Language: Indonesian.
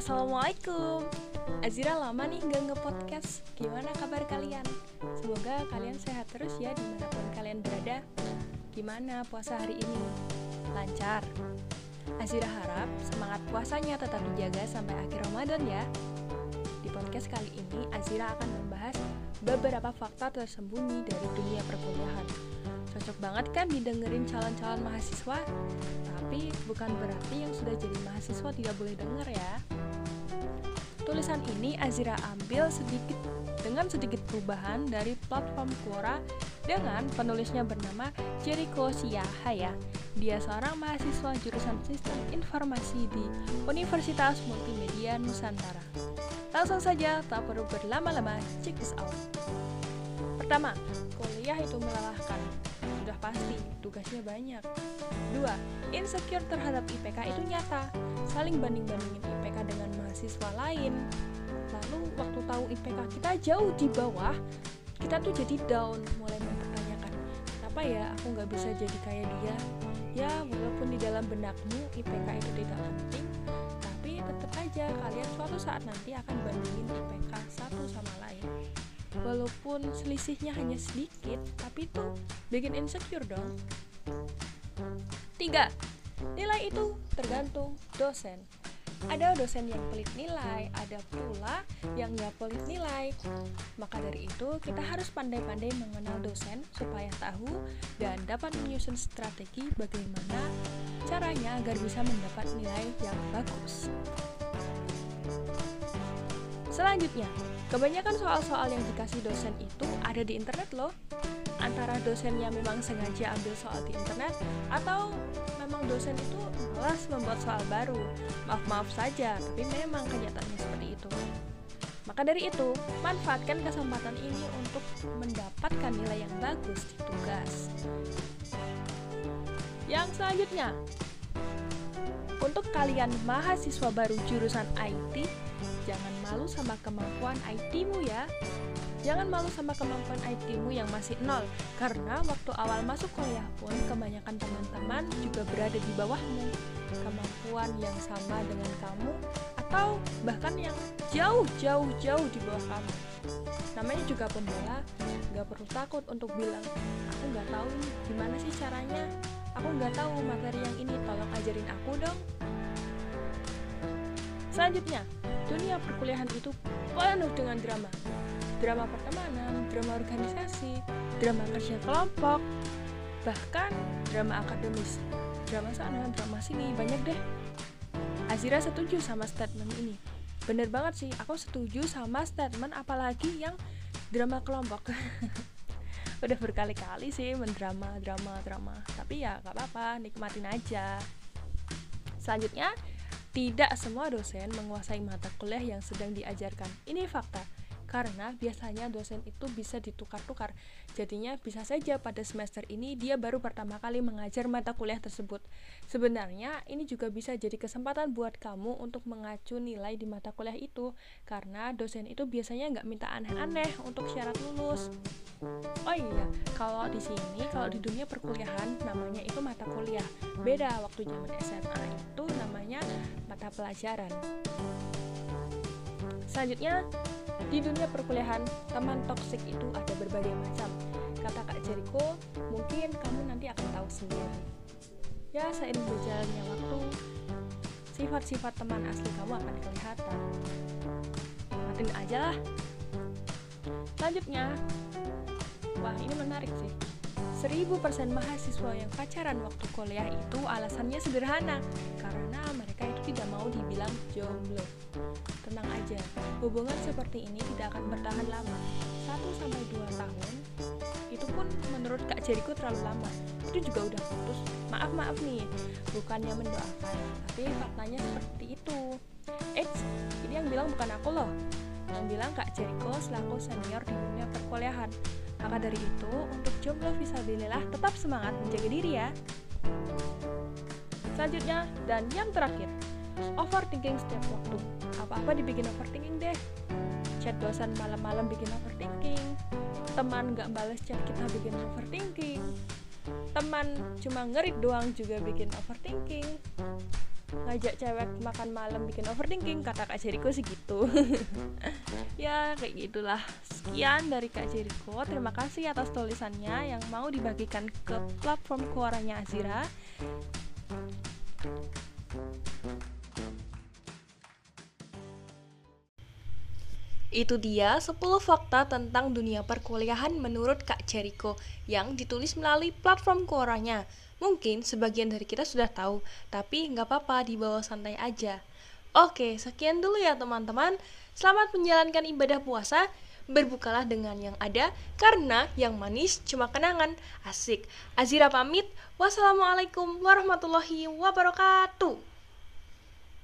Assalamualaikum Azira lama nih gak nge-podcast Gimana kabar kalian? Semoga kalian sehat terus ya di mana pun kalian berada Gimana puasa hari ini? Lancar? Azira harap semangat puasanya tetap dijaga sampai akhir Ramadan ya Di podcast kali ini Azira akan membahas beberapa fakta tersembunyi dari dunia perkuliahan Cocok banget kan didengerin calon-calon mahasiswa? Tapi bukan berarti yang sudah jadi mahasiswa tidak boleh denger ya Tulisan ini Azira ambil sedikit dengan sedikit perubahan dari platform Quora dengan penulisnya bernama Jericho Siahaya. Dia seorang mahasiswa jurusan Sistem Informasi di Universitas Multimedia Nusantara. Langsung saja, tak perlu berlama-lama, check this out. Pertama, kuliah itu melelahkan. Sudah pasti, tugasnya banyak. Dua, insecure terhadap IPK itu nyata. Saling banding-bandingin IPK dengan mahasiswa lain. Lalu waktu tahu IPK kita jauh di bawah, kita tuh jadi down, mulai mempertanyakan, kenapa ya aku nggak bisa jadi kayak dia? Ya, walaupun di dalam benakmu IPK itu tidak penting, tapi tetap aja kalian suatu saat nanti akan bandingin IPK satu sama lain. Walaupun selisihnya hanya sedikit, tapi itu bikin insecure dong. Tiga, nilai itu tergantung dosen. Ada dosen yang pelit nilai, ada pula yang ya pelit nilai. Maka dari itu, kita harus pandai-pandai mengenal dosen supaya tahu dan dapat menyusun strategi bagaimana caranya agar bisa mendapat nilai yang bagus. Selanjutnya, kebanyakan soal-soal yang dikasih dosen itu ada di internet loh. Antara dosennya memang sengaja ambil soal di internet atau memang dosen itu malas membuat soal baru. Maaf-maaf saja, tapi memang kenyataannya seperti itu. Maka dari itu, manfaatkan kesempatan ini untuk mendapatkan nilai yang bagus di tugas. Yang selanjutnya, untuk kalian mahasiswa baru jurusan IT, jangan malu sama kemampuan IT-mu ya. Jangan malu sama kemampuan IT-mu yang masih nol, karena waktu awal masuk kuliah pun kebanyakan teman-teman juga berada di bawahmu. Kemampuan yang sama dengan kamu, atau bahkan yang jauh-jauh-jauh di bawah kamu. Namanya juga pemula, gak perlu takut untuk bilang, aku gak tahu nih gimana sih caranya, aku gak tahu materi yang ini, tolong ajarin aku dong. Selanjutnya, dunia perkuliahan itu penuh dengan drama drama pertemanan, drama organisasi, drama kerja kelompok, bahkan drama akademis. Drama sana, drama sini, banyak deh. Azira setuju sama statement ini. Bener banget sih, aku setuju sama statement apalagi yang drama kelompok. Udah berkali-kali sih mendrama, drama, drama. Tapi ya gak apa-apa, nikmatin aja. Selanjutnya, tidak semua dosen menguasai mata kuliah yang sedang diajarkan. Ini fakta karena biasanya dosen itu bisa ditukar-tukar. Jadinya bisa saja pada semester ini dia baru pertama kali mengajar mata kuliah tersebut. Sebenarnya ini juga bisa jadi kesempatan buat kamu untuk mengacu nilai di mata kuliah itu, karena dosen itu biasanya nggak minta aneh-aneh untuk syarat lulus. Oh iya, kalau di sini, kalau di dunia perkuliahan namanya itu mata kuliah. Beda waktu zaman SMA itu namanya mata pelajaran. Selanjutnya, di dunia perkuliahan, teman toksik itu ada berbagai macam. Kata Kak Jericho, mungkin kamu nanti akan tahu sendiri. Ya, seiring berjalannya waktu, sifat-sifat teman asli kamu akan kelihatan. Matiin aja lah. Selanjutnya, wah ini menarik sih. 1000% mahasiswa yang pacaran waktu kuliah itu alasannya sederhana, karena mereka itu tidak mau dibilang jomblo. Tenang aja, hubungan seperti ini tidak akan bertahan lama. 1 sampai 2 tahun. Itu pun menurut Kak Jericho terlalu lama. Itu juga udah putus. Maaf-maaf nih, bukannya mendoakan, tapi faktanya seperti itu. Eits, ini yang bilang bukan aku loh. Yang bilang Kak Jericho selaku senior di dunia perkuliahan. Maka dari itu, untuk jomblo visabilillah tetap semangat menjaga diri ya. Selanjutnya, dan yang terakhir, overthinking setiap waktu. Apa-apa dibikin overthinking deh. Chat dosen malam-malam bikin overthinking. Teman gak balas chat kita bikin overthinking. Teman cuma ngerit doang juga bikin overthinking. ngajak cewek makan malam bikin overthinking kata Kak Jericho sih gitu ya kayak gitulah sekian dari Kak Jericho terima kasih atas tulisannya yang mau dibagikan ke platform keluarannya Azira Itu dia 10 fakta tentang dunia perkuliahan menurut Kak Jericho yang ditulis melalui platform Quoranya. Mungkin sebagian dari kita sudah tahu, tapi nggak apa-apa dibawa santai aja. Oke, sekian dulu ya teman-teman. Selamat menjalankan ibadah puasa. Berbukalah dengan yang ada, karena yang manis cuma kenangan. Asik. Azira pamit. Wassalamualaikum warahmatullahi wabarakatuh.